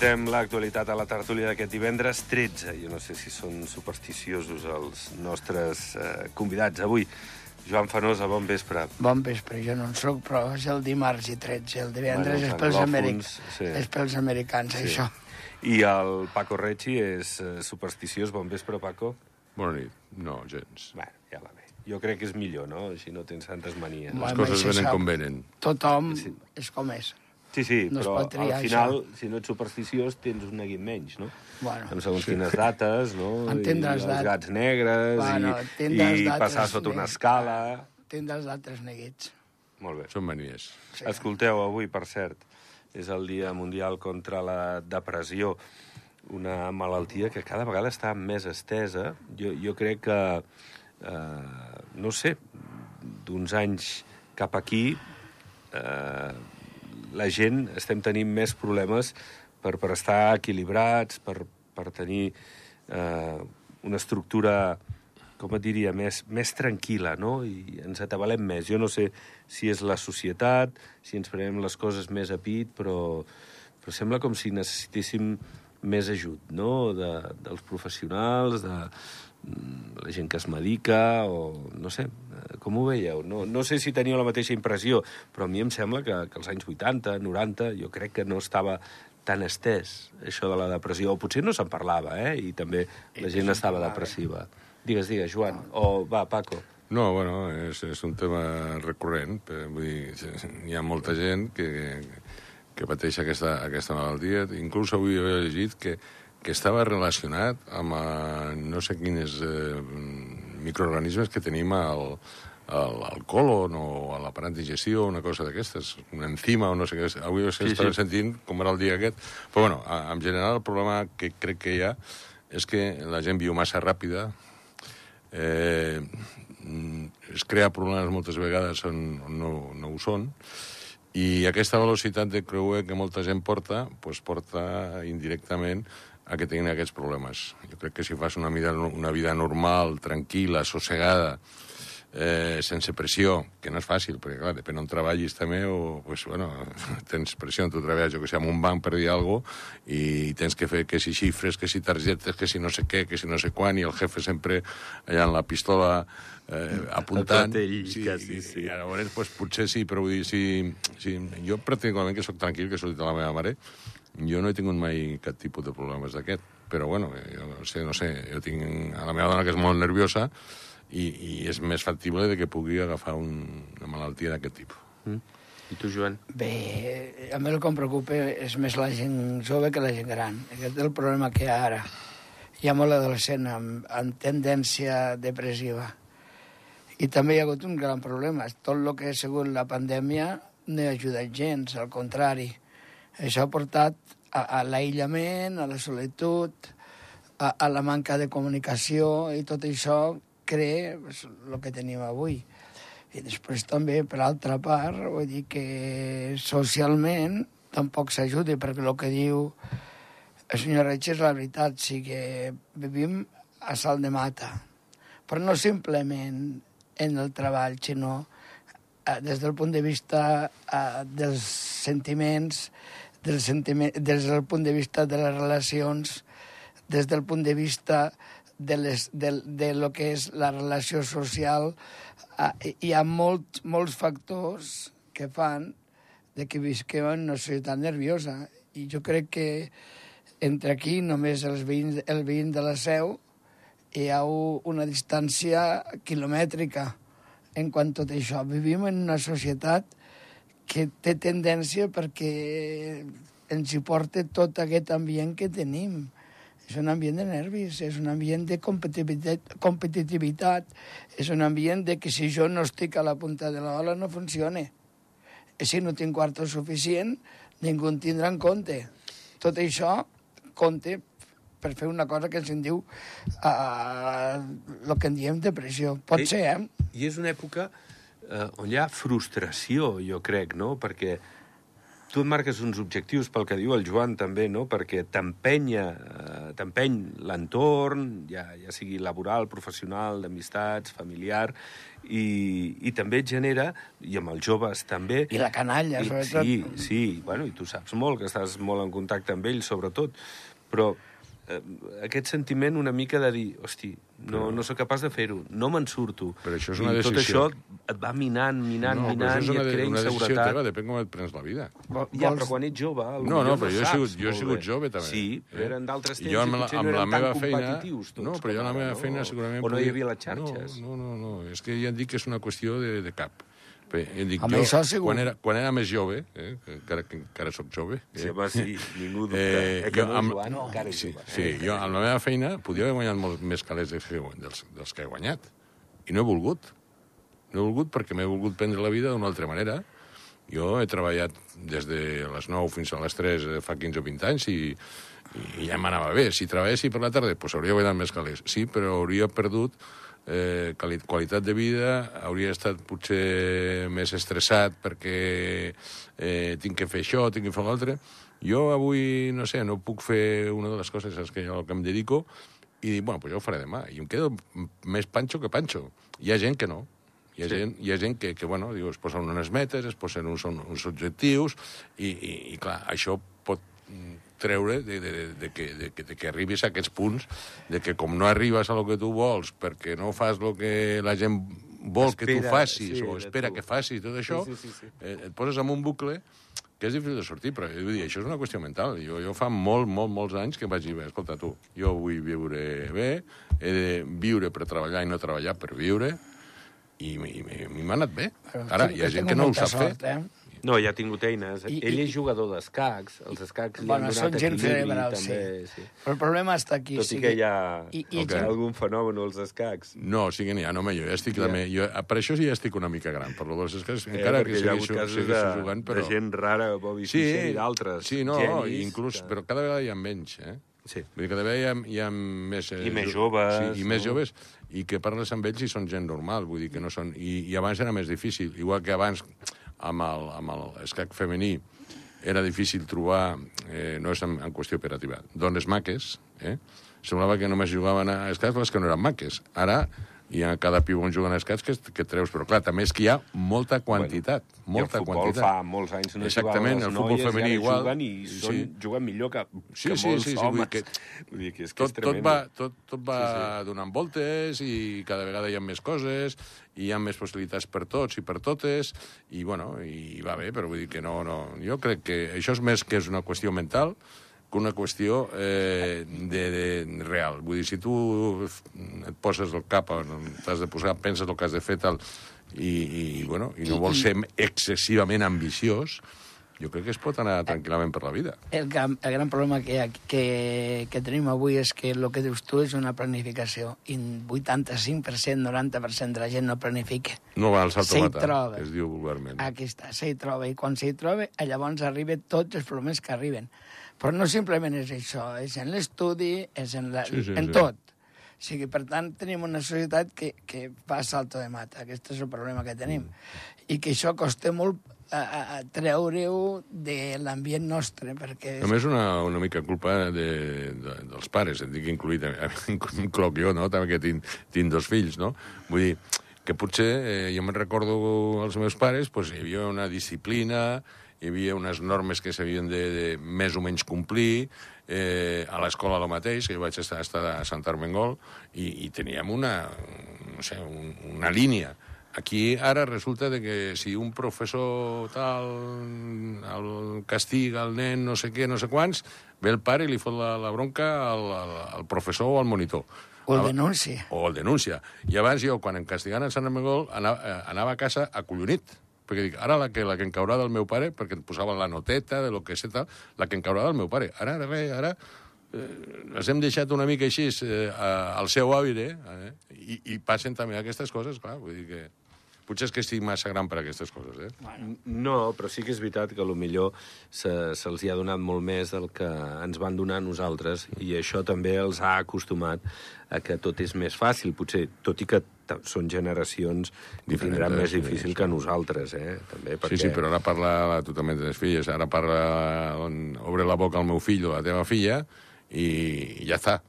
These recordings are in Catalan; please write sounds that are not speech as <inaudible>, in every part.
Comentem l'actualitat a la tertúlia d'aquest divendres 13. Jo no sé si són supersticiosos els nostres eh, convidats avui. Joan Fanosa, bon vespre. Bon vespre, jo no en soc, però és el dimarts i 13. El divendres Bueno, és, pels americ... sí. és pels americans, Sí. això. I el Paco Recci és eh, supersticiós. Bon vespre, Paco. Bona nit. No, gens. Bueno, ja va bé. Jo crec que és millor, no? Així no tens tantes manies. Bueno. Les coses venen sap. com venen. Tothom Sí. és com és. Sí, sí, No però triar, al final, si no ets supersticiós, tens un neguit menys, no? Bueno, Amb segons quines dates, no? Entendràs I els gats negres, Bueno, i, i passar sota una escala... tindràs d'altres neguits. Molt bé. Són manies. Sí. Escolteu, avui, per cert, és el Dia Mundial contra la Depressió, una malaltia que cada vegada està més estesa. Jo, jo crec que, eh, no sé, d'uns anys cap aquí, eh, la gent estem tenint més problemes per, per estar equilibrats, per, per tenir eh, una estructura com et diria, més, més tranquil·la, no? I ens atabalem més. Jo no sé si és la societat, si ens prenem les coses més a pit, però, però sembla com si necessitéssim més ajut, no?, de, dels professionals, de la gent que es medica, o no sé, eh, com ho veieu? No, no sé si teniu la mateixa impressió, però a mi em sembla que, que als anys 80, 90, jo crec que no estava tan estès, això de la depressió, o potser no se'n parlava, eh?, i també la gent estava depressiva. Digues, digues, Joan. O, va, Paco. No, bueno, és, és un tema recurrent. eh, Vull dir, hi ha molta gent que, que pateix aquesta, aquesta malaltia. Inclús avui he llegit que, que estava relacionat amb eh, no sé quines eh, microorganismes que tenim al, al, al colon o a l'aparat digestiu, una cosa d'aquestes, una enzima o no sé què. Avui Sí, estava sí. sentint com era el dia aquest. Però, bueno, a- en general, el problema que crec que hi ha és que la gent viu massa ràpida, eh, es crea problemes moltes vegades on, on no, no ho són, i aquesta velocitat de creuer que molta gent porta, pues porta indirectament a que tinguin aquests problemes. Jo crec que si fas una vida, una vida normal, tranquil·la, sossegada, eh, sense pressió, que no és fàcil, perquè, clar, depèn on treballis també, o, pues, bueno, <laughs> tens pressió tu treball, jo que sé, en un banc per dir alguna cosa, i tens que fer que si xifres, que si targetes, que si no sé què, que si no sé quan, i el jefe sempre allà amb la pistola eh, apuntant. tot ell, quasi, sí. I llavors, pues, potser sí, però vull dir, si, si, jo particularment que sóc tranquil, que dit a la meva mare, jo no he tingut mai cap tipus de problemes d'aquest, però bueno, jo no sé, no sé, jo tinc a la meva dona que és molt nerviosa i, i és més factible de que pugui agafar un, una malaltia d'aquest tipus. Mm? I tu, Joan? Bé, a mi el que em preocupa és més la gent jove que la gent gran. Aquest és el problema que hi ha ara. Hi ha molt adolescent amb, amb tendència depressiva. I també hi ha hagut un gran problema. Tot el que ha sigut la pandèmia no ha ajudat gens, al contrari. Això ha portat a, a l'aïllament, a la solitud, a, a la manca de comunicació, i tot això crea pues, el que tenim avui. I després també, per altra part, vull dir que socialment tampoc s'ajudi, perquè el que diu el senyor Reig és la veritat, o sigui, vivim a salt de mata, però no simplement en el treball, sinó eh, des del punt de vista eh, dels sentiments, del des del punt de vista de les relacions, des del punt de vista de, les, de, de lo que és la relació social, eh, hi ha molt, molts factors que fan de que visquem en una societat nerviosa. I jo crec que entre aquí, només els veïns, el veïn de la Seu, hi ha una distància quilomètrica en quant a tot això. Vivim en una societat que té tendència perquè ens hi porta tot aquest ambient que tenim. És un ambient de nervis, és un ambient de competitivitat, competitivitat és un ambient de que si jo no estic a la punta de la ola no funciona. I si no tinc quarto suficient, ningú en tindrà en compte. Tot això compte per fer una cosa que se'n diu uh, el que en diem depressió. Pot I- ser, eh? I és una època eh, on hi ha frustració, jo crec, no? Perquè tu et marques uns objectius pel que diu el Joan també, no? perquè t'empenya, eh, t'empeny l'entorn, ja, ja sigui laboral, professional, d'amistats, familiar, i, i també et genera, i amb els joves també... I la canalla, i, sobretot. Sí, sí, bueno, i tu saps molt, que estàs molt en contacte amb ells, sobretot, però aquest sentiment una mica de dir, hosti, no, no sóc capaç de fer-ho, no me'n surto. Però això és una I tot decisió. això et va minant, minant, no, però minant, això és i una, et crea una decisió inseguretat. teva, depèn com et prens la vida. Vol- Ja, vols- però quan ets jove... No, no, però jo he sigut- jo he sigut jove, també. Sí, però Eh? eren d'altres I temps jo i amb la- potser amb no la eren meva tan feina- competitius tots. No, però jo amb la meva feina no? segurament... O no hi havia les xarxes. No, no, no, no, és que ja et dic que és una qüestió de, de cap. Bé, dic, Home, jo, això segur. quan era, quan era més jove, eh, que encara, que encara sóc jove... Sí, eh, home, sí, ningú dubta. Eh, Eh, que jo no, amb- Joan, encara és sí, jove. sí, jo amb la meva feina podia haver guanyat molts més calés dels, que- dels, dels que he guanyat. I no he volgut. No he volgut perquè m'he volgut prendre la vida d'una altra manera. Jo he treballat des de les 9 fins a les 3 eh, fa 15 o 20 anys i, i ja m'anava bé. Si treballessi per la tarda, doncs hauria guanyat més calés. Sí, però hauria perdut eh, quali qualitat de vida, hauria estat potser més estressat perquè eh, tinc que fer això, tinc que fer l'altre. Jo avui, no sé, no puc fer una de les coses a les que, a que em dedico i dic, bueno, pues jo ho faré demà. I em quedo més panxo que panxo. Hi ha gent que no. Hi ha, Sí. gent, hi ha gent que, que bueno, diu, es posen unes metes, es posen uns, uns objectius, i, i, i clar, això pot treure de, de, de, de, que, de, que, de que arribis a aquests punts, de que com no arribes a lo que tu vols, perquè no fas el que la gent vol que tu Espera, facis, sí, o espera tu. que facis, tot això, Sí, sí, sí, sí. Eh, et poses en un bucle que és difícil de sortir, però vull dir, això és una qüestió mental. Jo, jo fa molt, molt, molts anys que vaig dir, escolta, tu, jo vull viure bé, he de viure per treballar i no treballar per viure, i, i, i, m'ha anat bé. Ara, hi ha gent que no ho sap fer. sort, Eh? No, ja ha tingut eines. I- Ell i- és jugador d'escacs. Els escacs li Bueno, han són donat gent equilibri, cerebral, també. sí. sí. Però el problema està aquí. Tot o i sigui, que hi ha I, i Ok. gent- algun fenomen als escacs. No, sí que n'hi ha, no, home, jo ja estic... Ja. Ja. Jo, per això sí ja estic una mica gran, per lo dels escacs, Eh, encara que hi ha hagut segueixo, casos segueixo de, jugant, però... de gent rara, Bobby Fischer i d'altres. Sí, no, genis, inclús, que- però cada vegada hi ha menys, eh? Sí. Vull dir, cada vegada hi ha, hi ha més... eh, I més jo- joves, Sí, i més no? joves, i que parles amb ells i són gent normal, vull dir que no són... I, i abans era més difícil, igual que abans amb el, amb el escac femení era difícil trobar, eh, no és en, en qüestió operativa, dones maques, eh? Semblava que només jugaven a escacs les que no eren maques. Ara hi ha cada piu on juguen a escacs que, que treus, però clar, també és que hi ha molta quantitat, I el molta futbol quantitat. fa molts anys no Exactament, les el futbol noies, femení i igual. juguen i són, Sí. juguen millor que, Sí, que sí, molts sí, sí, vull homes. dir que <laughs> Vull dir que és, que tot, és tot va, tot, tot va sí, sí. donant voltes i cada vegada hi ha més coses i hi ha més possibilitats per tots i per totes i, bueno, i va bé, però vull dir que no, no... Jo crec que això és més que és una qüestió mental que una qüestió eh, de, de real. Vull dir, si tu et poses el cap, t'has de posar, penses el que has de fer, tal, i, i, bueno, i no vols ser excessivament ambiciós, jo crec que es pot anar tranquil·lament per la vida. El, el gran problema que, que, que tenim avui és que el que dius tu és una planificació i 85%, 90% de la gent no planifica. No va al salto troba. es diu vulgarment. Aquí està, s'hi troba. I quan s'hi troba, llavors arriben tots els problemes que arriben. Però no simplement és això, és en l'estudi, és en, la, Sí, sí, en sí. tot. O sigui, per tant, tenim una societat que, que fa salto de mata. Aquest és el problema que tenim. I que això costa molt a, a, a treure-ho de l'ambient nostre, perquè... És... Només una, una mica culpa de, de, dels pares, et dic incluït, incloc jo, no?, també que tinc, tinc dos fills, no? Vull dir, que potser, eh, jo me'n recordo els meus pares, doncs hi havia una disciplina, hi havia unes normes que s'havien de, de més o menys complir, eh, a l'escola el mateix, que jo vaig estar, estar a Sant Armengol, i, i teníem una, no sé, un, una línia. Aquí ara resulta de que si un professor tal el castiga el nen no sé què, no sé quants, ve el pare i li fot la, la bronca al, al, al professor o al monitor. O el denunci. O el denuncia. I abans jo, quan em castigant a Sant Armengol, anava, eh, anava a casa acollonit. Perquè dic, ara la que, la que em caurà del meu pare, perquè em posava la noteta de lo que sé tal, la que em caurà del meu pare. Ara, ara, ara eh, les hem deixat una mica així eh, al seu hàbit, eh? I, I passen també aquestes coses, clar, vull dir que... Potser és que estic massa gran per a aquestes coses, eh? No, però sí que és veritat que millor se- se'ls hi ha donat molt més del que ens van donar nosaltres i això també els ha acostumat a que tot és més fàcil, potser, tot i que són generacions que tindran més difícil sí. que nosaltres, eh? També, perquè... Sí, sí, però ara parla, tu també tens filles, ara parla, on, obre la boca al meu fill o a la teva filla i, i ja està.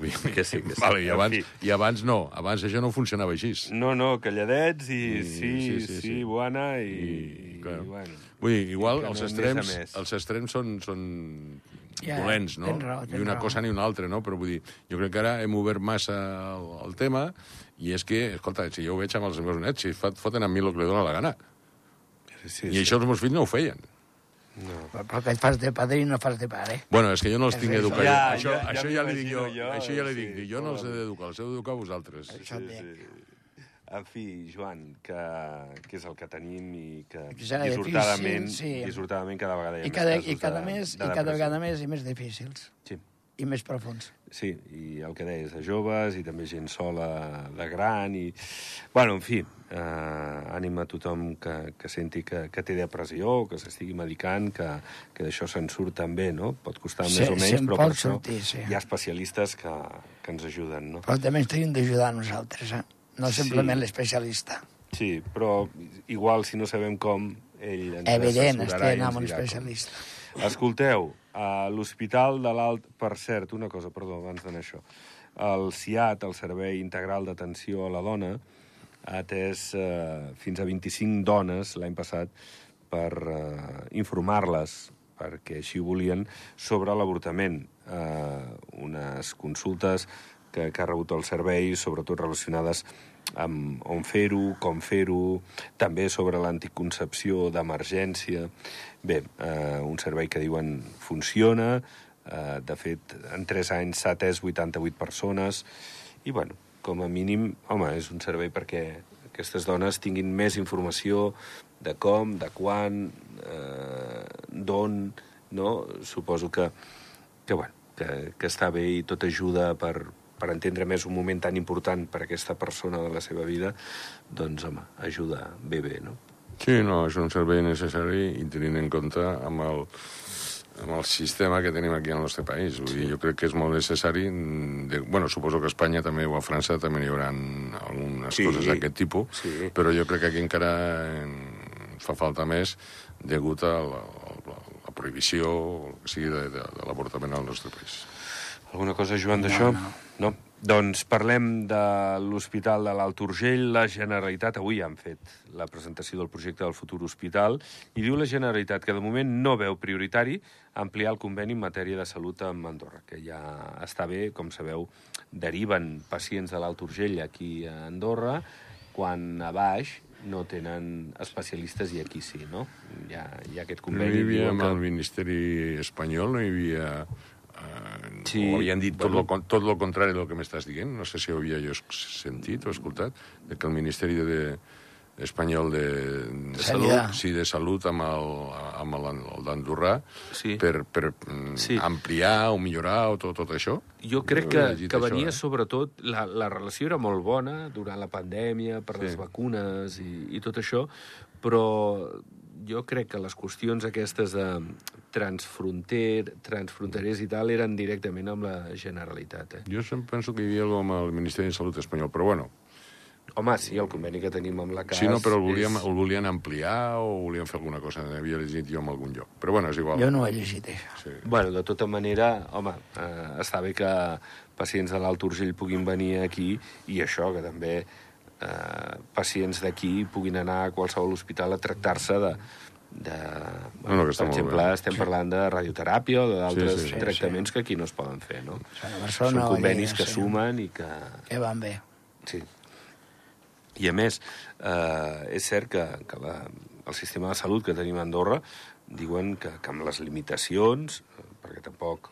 <laughs> Que sí, que sí. Vale, i, abans. I abans no, abans això no funcionava així. No, no, calladets i, I- sí, sí, sí, sí, sí, buena i... I, i, bueno. Vull dir, igual els no extrems, més. els extrems són, són Ja, dolents, no? tens raó, ni tens una raó. cosa ni una altra, no? Però vull dir, jo crec que ara hem obert massa el, el tema i és que, escolta, si jo ho veig amb els meus nets, si fot, foten amb mi el que li dóna la gana. Sí, I això els meus fills no ho feien. No. Però que et fas de padrí no fas de pare. Bueno, és que jo no els tinc educats. Ja, això, ja- ja això ja li dic jo, jo, això ja li sí, dic. dic, jo no els he d'educar, els heu d'educar vosaltres. Això dic. sí. En fi, Joan, que, que és el que tenim i que Que serà dissortadament, difícil, sí. dissortadament cada vegada hi ha I més cada, casos i cada, de, més, de i cada vegada més i més difícils. Sí. I més profuns. Sí, i el que deies, de joves i també gent sola de gran i... Bueno, en fi, eh, ànim a tothom que, que senti que, que té depressió, que s'estigui medicant, que, que d'això se'n surt també, no? Pot costar Sí, més o menys, però per pot això sortir, sí. hi ha especialistes que, que ens ajuden, no? Però també ens tenim d'ajudar nosaltres, eh? No Sí. simplement l'especialista. Sí, però igual si no sabem com, ell ens Evident, ens amb un dirà com. Escolteu, a l'Hospital de l'Alt... Per cert, una cosa, perdó, abans d'anar això. El CIAT, el Servei Integral d'Atenció a la Dona, ha atès eh, fins a 25 dones l'any passat per eh, informar-les, perquè així volien, sobre l'avortament. Eh, unes consultes que, que ha rebut el servei, sobretot relacionades amb on fer-ho, com fer-ho, també sobre l'anticoncepció d'emergència. Bé, eh, un servei que diuen funciona, eh, de fet, en 3 anys s'ha atès 88 persones, i bueno, com a mínim, home, és un servei perquè aquestes dones tinguin més informació de com, de quan, eh, d'on, no? Suposo que, que, bueno, que, que està bé i tot ajuda per, per entendre més un moment tan important per a aquesta persona de la seva vida, doncs, home, ajuda bé, bé, no? Sí, no, és un servei necessari i tenint en compte amb el, amb el sistema que tenim aquí al nostre país. Vull dir, jo crec que és molt necessari... mm, De, bueno, suposo que a Espanya també o a França també hi haurà algunes Sí, coses d'aquest tipus, sí. però jo crec que aquí encara en, fa falta més degut a la, a la prohibició o sigui de, de, de l'avortament al nostre país. Alguna cosa, Joan, d'això? no. no. Doncs parlem de l'Hospital de l'Alt Urgell. La Generalitat, avui han fet la presentació del projecte del futur hospital, i diu la Generalitat que de moment no veu prioritari ampliar el conveni en matèria de salut amb Andorra, que ja està bé, com sabeu, deriven pacients de l'Alt Urgell aquí a Andorra, quan a baix no tenen especialistes i aquí sí, no? Hi ha, hi ha aquest No conveni. hi havia amb el Ministeri espanyol, no hi havia... Eh, Sí, o havien dit tot, bueno. lo, con- tot lo contrari del que m'estàs dient. No sé si ho havia jo sentit o escoltat, que el Ministeri de, espanyol de, de Sanitat. sí, de salut amb el, amb el, el d'Andorrà Sí. per, per mm, Sí. ampliar o millorar o tot, tot això. Jo crec he que, que això, venia eh? sobretot... La, la relació era molt bona durant la pandèmia, per Sí. les vacunes i, i tot això, però jo crec que les qüestions aquestes de transfronter, transfronterers i tal eren directament amb la Generalitat. Eh? Jo sempre penso que hi havia alguna amb el Ministeri de Salut espanyol, però bueno, Home, sí, el conveni que tenim amb la CAS... sí, no, però el volíem, és... el volien ampliar o volien fer alguna cosa, havia llegit jo en algun lloc. Però bueno, és igual. Jo no he llegit, això. Sí. Bueno, de tota manera, home, eh, està bé que pacients de l'Alt Urgell puguin venir aquí i això, que també eh, pacients d'aquí puguin anar a qualsevol hospital a tractar-se de, de... No, no, que està per exemple, estem parlant de radioteràpia o d'altres Sí, sí, sí. tractaments que aquí no es poden fer, no? Són convenis Lleida, que sí. sumen i que... Que van bé. Sí. I a més, eh, és cert que, que la, el sistema de salut que tenim a Andorra diuen que, que amb les limitacions, eh, perquè tampoc,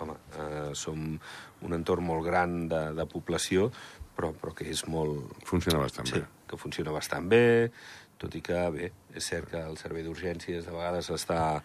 home, eh, som un entorn molt gran de, de població, però, però que és molt... Funciona bastant Sí, bé. que funciona bastant bé, tot i que, bé, és cert que el servei d'urgències de vegades està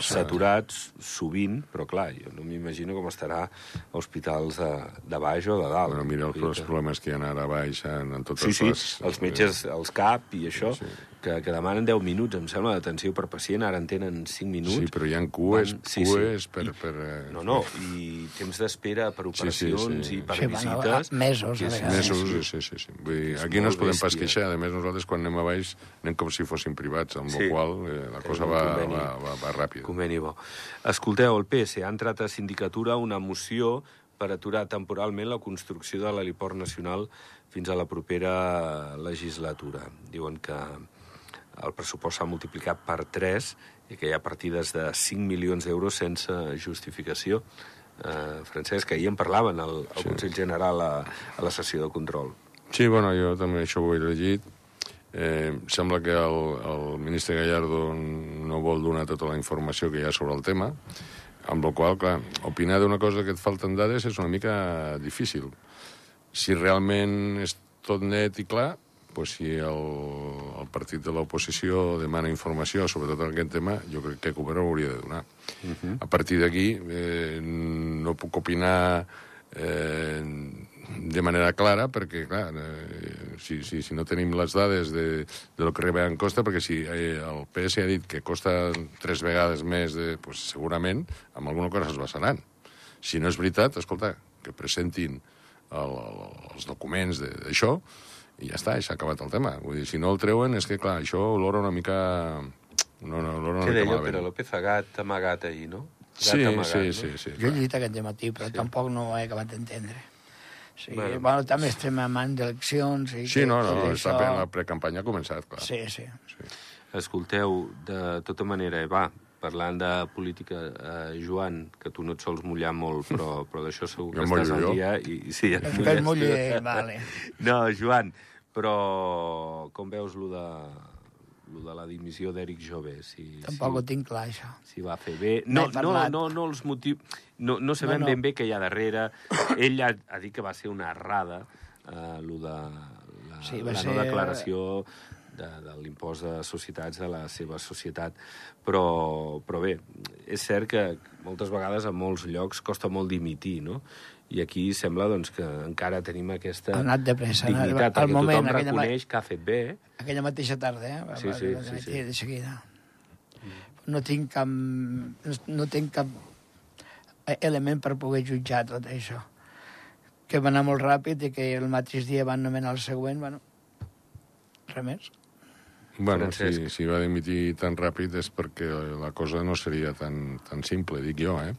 saturat sovint, però clar, jo no m'imagino com estarà a hospitals de, de baix o de dalt. Bueno, mira els, els que- problemes que hi ha ara a baix en, en totes Sí, sí, les... els metges, els CAP i això, Sí. que, que demanen 10 minuts, em sembla, d'atenció per pacient, ara en tenen 5 minuts. Sí, però hi ha cues, Van- sí, sí. cues per... I- per eh, No, no, i temps d'espera per Sí, sí, operacions sí. i per Sí, bueno, visites... mesos, que a és- vegades. Mesos, sí, sí, sí. Vull dir, aquí no ens podem pas queixar. A més, nosaltres, quan anem a baix, anem com si fossin privats, amb Sí. la qual eh, la cosa va, conveni. va, va, va ràpida. Conveni bo. Escolteu, el PS ha entrat a sindicatura una moció per aturar temporalment la construcció de l'heliport nacional fins a la propera legislatura. Diuen que el pressupost s'ha multiplicat per 3 i que hi ha partides de 5 milions d'euros sense justificació. Eh, Francesc, ahir en parlaven al, al Sí. Consell General a, a la sessió de control. Sí, bueno, jo també això ho he llegit. Eh, sembla que el, el ministre Gallardo no vol donar tota la informació que hi ha sobre el tema, amb la qual clar, opinar d'una cosa que et falten dades és una mica difícil. Si realment és tot net i clar, pues si el, el partit de l'oposició demana informació sobre tot aquest tema, jo crec que Cooper ho hauria de donar. Uh -huh. A partir d'aquí, eh, no puc opinar eh, de manera clara, perquè, clar, eh, si, si, si no tenim les dades de, de lo que realment costa, perquè si eh, el PS ha dit que costa tres vegades més, de, pues, segurament, amb alguna cosa es basaran. Si no és veritat, escolta, que presentin el, el, els documents de- d'això i ja està, i s'ha acabat el tema. Vull dir, si no el treuen, és que, clar, això olora una mica... No, no, olora una Què mica deia malament. Pere López? A gat amagat ahir, no? Gat Sí, amagat, sí, no? sí, sí. Jo he llegit aquest matí, però sí. tampoc no ho he acabat d'entendre. Sí, Bueno. bueno. bueno, també estem en mans d'eleccions. i Sí, no, no, tot està, això- la precampanya ha començat, clar. Sí, sí. sí. Escolteu, de tota manera, eh, va, parlant de política, eh, Joan, que tu no et sols mullar molt, <laughs> però, però d'això segur Jo que em estàs al jo. dia. I, i sí, et Es mulles mulli, vale. <laughs> No, Joan, però com veus lo de, lo de la dimissió d'Eric Jové? Si, Tampoc si, ho tinc clar, això. si va fer bé. No, no, no, no els motius... No, no sabem No, no. ben bé què hi ha darrere. <coughs> Ell ha, ha dit que va ser una errada, eh, lo de la, Sí, la ser- no declaració de, de l'impost de societats de la seva societat. Però, però bé, és cert que moltes vegades a molts llocs costa molt dimitir, no? I aquí sembla doncs, que encara tenim aquesta Ha anat de pressa, anat- dignitat, al perquè moment, tothom ma- reconeix que ha fet bé, eh? Aquella mateixa tarda, eh? Sí, sí, va sí, sí. De seguida. No tinc cap... No tinc cap element per poder jutjar tot això. Que va anar molt ràpid i que el mateix dia van nomenar el següent, bueno, res més. Bueno, Francesc. si, si va dimitir tan ràpid és perquè la cosa no seria tan, tan simple, dic jo, eh?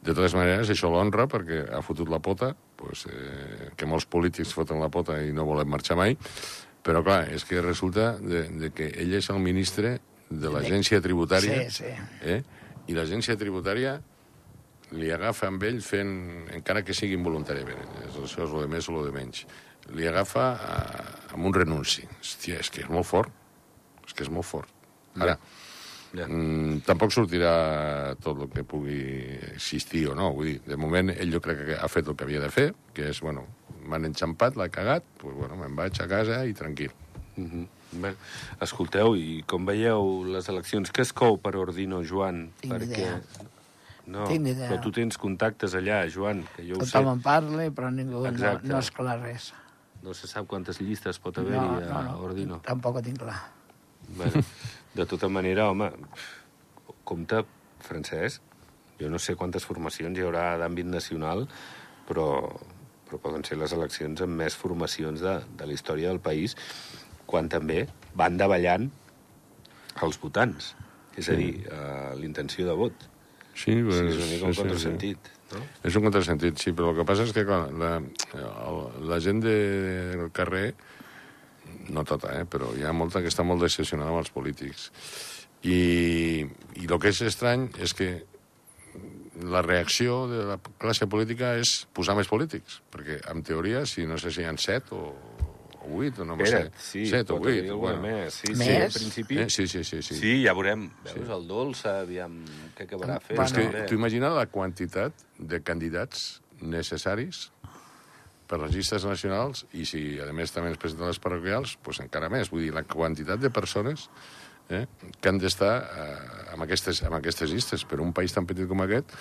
De totes maneres, això l'honra perquè ha fotut la pota, pues, eh, que molts polítics foten la pota i no volen marxar mai, però clar, és que resulta de, de que ell és el ministre de l'agència tributària Sí, sí. eh? i l'agència tributària li agafa amb ell fent, encara que sigui involuntàriament, això és el de més o el de menys, li agafa eh, amb un renunci. Hòstia, és que és molt fort, és que és molt fort. Ara, Ja. Mm, tampoc sortirà tot el que pugui existir o no, vull dir, de moment ell jo crec que ha fet el que havia de fer, que és, bueno, m'han enxampat, l'ha cagat, doncs, bueno, me'n vaig a casa i tranquil. Mm -hmm. Bé, escolteu, i com veieu les eleccions, què es cou per Ordino, Joan? Tinc Perquè... idea. No, Tinc idea. però tu tens contactes allà, Joan, que jo ho sé. Tothom en parla, però ningú no, Exacte. no és clar res. No se sap quantes llistes pot haver-hi a Ordino. tampoc ho tinc clar. Bueno, <laughs> de tota manera, home, compte, Francesc, jo no sé quantes formacions hi haurà d'àmbit nacional, però, però poden ser les eleccions amb més formacions de, de la història del país, quan també van davallant els votants. És a dir, eh, l'intenció de vot. Sí, Sí, pues, és una mica un contrasentit, no? És un contrasentit, sí, però el que passa és que clar, la, la gent de, del carrer, no tota, eh, però hi ha molta que està molt decepcionada amb els polítics. I, I el que és estrany és que la reacció de la classe política és posar més polítics, perquè en teoria, si no sé si hi ha set o, o vuit, o no m'ho sé, sí, set o vuit. Bueno. més. Sí, sí, Més? en principi... Eh, sí, sí, sí, sí. Sí, ja veurem. Veus, el dolç, aviam què acabarà fent. Però és que tu imagina la quantitat de candidats necessaris per les llistes nacionals i si, a més, també es presenten les parroquials, doncs encara més. Vull dir, la quantitat de persones eh, que han d'estar eh, amb, aquestes, amb aquestes llistes per un país tan petit com aquest,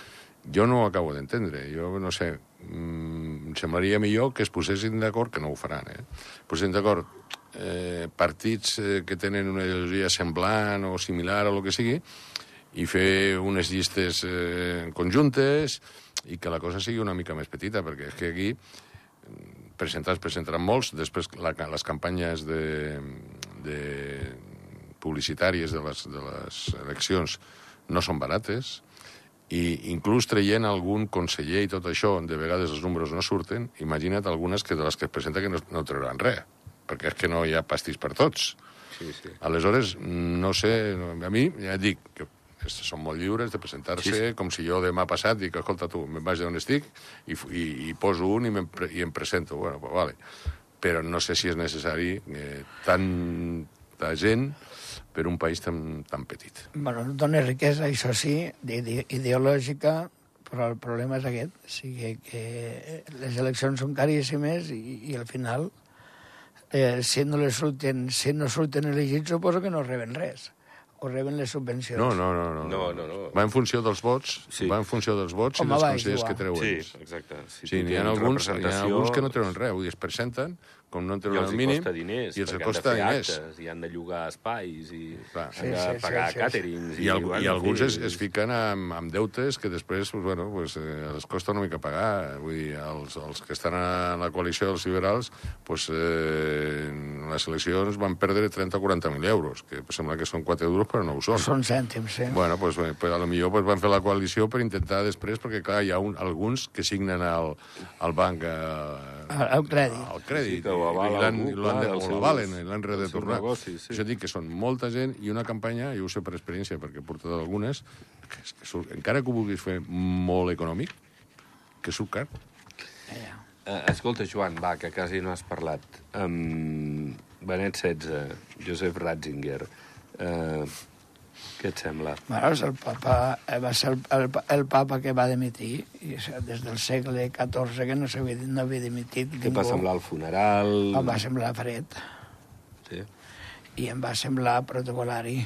jo no ho acabo d'entendre. Jo no sé, mm, em semblaria millor que es posessin d'acord, que no ho faran, eh? Posessin d'acord eh, partits eh, que tenen una ideologia semblant o similar o el que sigui i fer unes llistes eh, conjuntes i que la cosa sigui una mica més petita, perquè és que aquí presentar es presentaran molts, després la, les campanyes de, de publicitàries de les, de les eleccions no són barates, i inclús traient algun conseller i tot això, de vegades els números no surten, imagina't algunes que de les que es presenta que no, no trauran res, perquè és que no hi ha pastís per tots. Sí, sí. Aleshores, no sé, a mi ja et dic que són molt lliures de presentar-se sí, sí. com si jo demà passat dic, escolta tu, me'n vaig d'on estic i, i, i poso un i, i em presento. Bueno, pues vale. Però no sé si és necessari eh, tanta gent per un país tan, tan petit. Bueno, dona riquesa, això sí, ideològica, però el problema és aquest, o sigui que les eleccions són caríssimes i, i al final, eh, si, no les surten, si no surten elegits, suposo que no reben res o reben les subvencions. No, no, no. no, no, no, no. Va en funció dels vots, sí. va en funció dels vots Com i dels consellers que treuen. Sí, exacte. Si sí, n'hi ha, alguns, hi ha alguns que no treuen res, vull dir, es presenten, com no en treuen el mínim... diners, i els costa diners. Actes, i han de llogar espais, i Clar. han de sí, pagar sí, càterings... I, I, el, i alguns es, es fiquen amb, amb deutes que després, pues, bueno, pues, eh, els costa una mica pagar. Vull dir, els, els que estan a la coalició dels liberals, pues, eh, en les eleccions van perdre 30 o 40.000 euros, que pues, sembla que són 4 euros, però no ho són. Són cèntims, sí. Bueno, pues, pues, a lo millor pues, van fer la coalició per intentar després, perquè clar, hi ha un, alguns que signen al, al banc... Eh, el crèdit. El crèdit. Sí, que ho avala algú, l'han de, o l'avalen, l'han de tornar. Negoci, sí. Això dic que són molta gent i una campanya, jo ho sé per experiència perquè he portat algunes, que, que surt, encara que ho vulguis fer molt econòmic, que surt car. Yeah. Uh, escolta, Joan, va, que quasi no has parlat. Um, Benet XVI, Josep Ratzinger, uh, què et sembla? Bueno, el papa, eh, va ser el, el, el papa que va dimitir, i des del segle XIV que no, havia, no havia dimitit Què va semblar el funeral? Em va semblar fred. Sí. I em va semblar protocolari.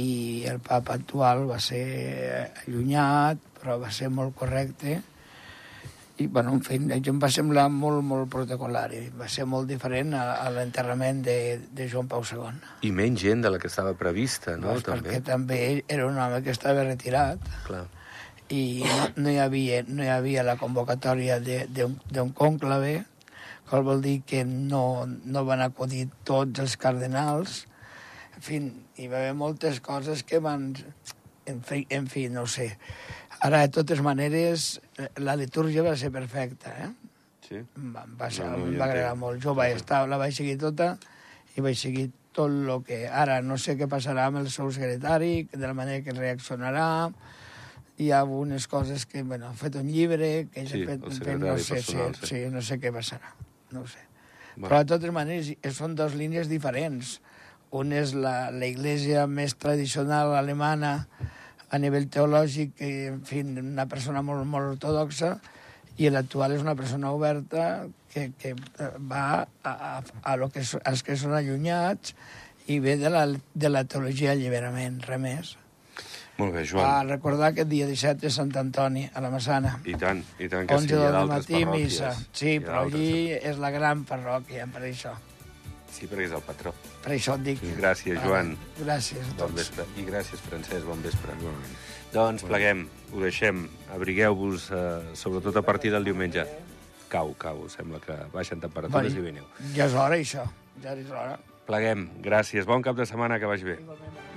I el papa actual va ser allunyat, però va ser molt correcte i, bueno, en fi, em va semblar molt, molt protocolari. Va ser molt diferent a, a l'enterrament de, de Joan Pau II. I menys gent de la que estava prevista, no? Pues també. Perquè també era un home que estava retirat. Clar. I no, no, hi havia, no hi havia la convocatòria d'un conclave, que vol dir que no, no van acudir tots els cardenals. En fi, hi va haver moltes coses que van... En fi, en fi no sé Ara, de totes maneres, la litúrgia va ser perfecta, eh? Sí? Va, va, ser, no, no, va agradar molt. Jo vaig estar, la vaig seguir tota i vaig seguir tot el que... Ara no sé què passarà amb el seu secretari, de la manera que reaccionarà, hi ha algunes coses que, bueno, ha fet un llibre, que sí, fet, fet, no sé, personal, sí, sí, no sé què passarà, no sé. Bueno. Però, de totes maneres, són dues línies diferents. Una és la, la iglesia més tradicional alemana, a nivell teològic, i, en fi, una persona molt, molt ortodoxa, i l'actual és una persona oberta que, que va a, a, a lo que, als que són allunyats i ve de la, de la teologia alliberament, res més. Molt bé, Joan. A recordar que el dia 17 és Sant Antoni, a la Massana. I tant, i tant que sí, hi ha d'altres parròquies. Missa. Sí, però allí és la gran parròquia, per això. Sí, perquè és el patró. Per això et dic. Gràcies, Joan. Gràcies a tots. Bon vespre. I gràcies, Francesc. Bon vespre. Bon. Doncs pleguem, ho deixem. Abrigueu-vos, eh, sobretot a partir del diumenge. Cau, cau. Sembla que baixen temperatures bueno, i veniu. Ja és hora, això. Ja és hora. Pleguem. Gràcies. Bon cap de setmana, que vagi bé. Igualment.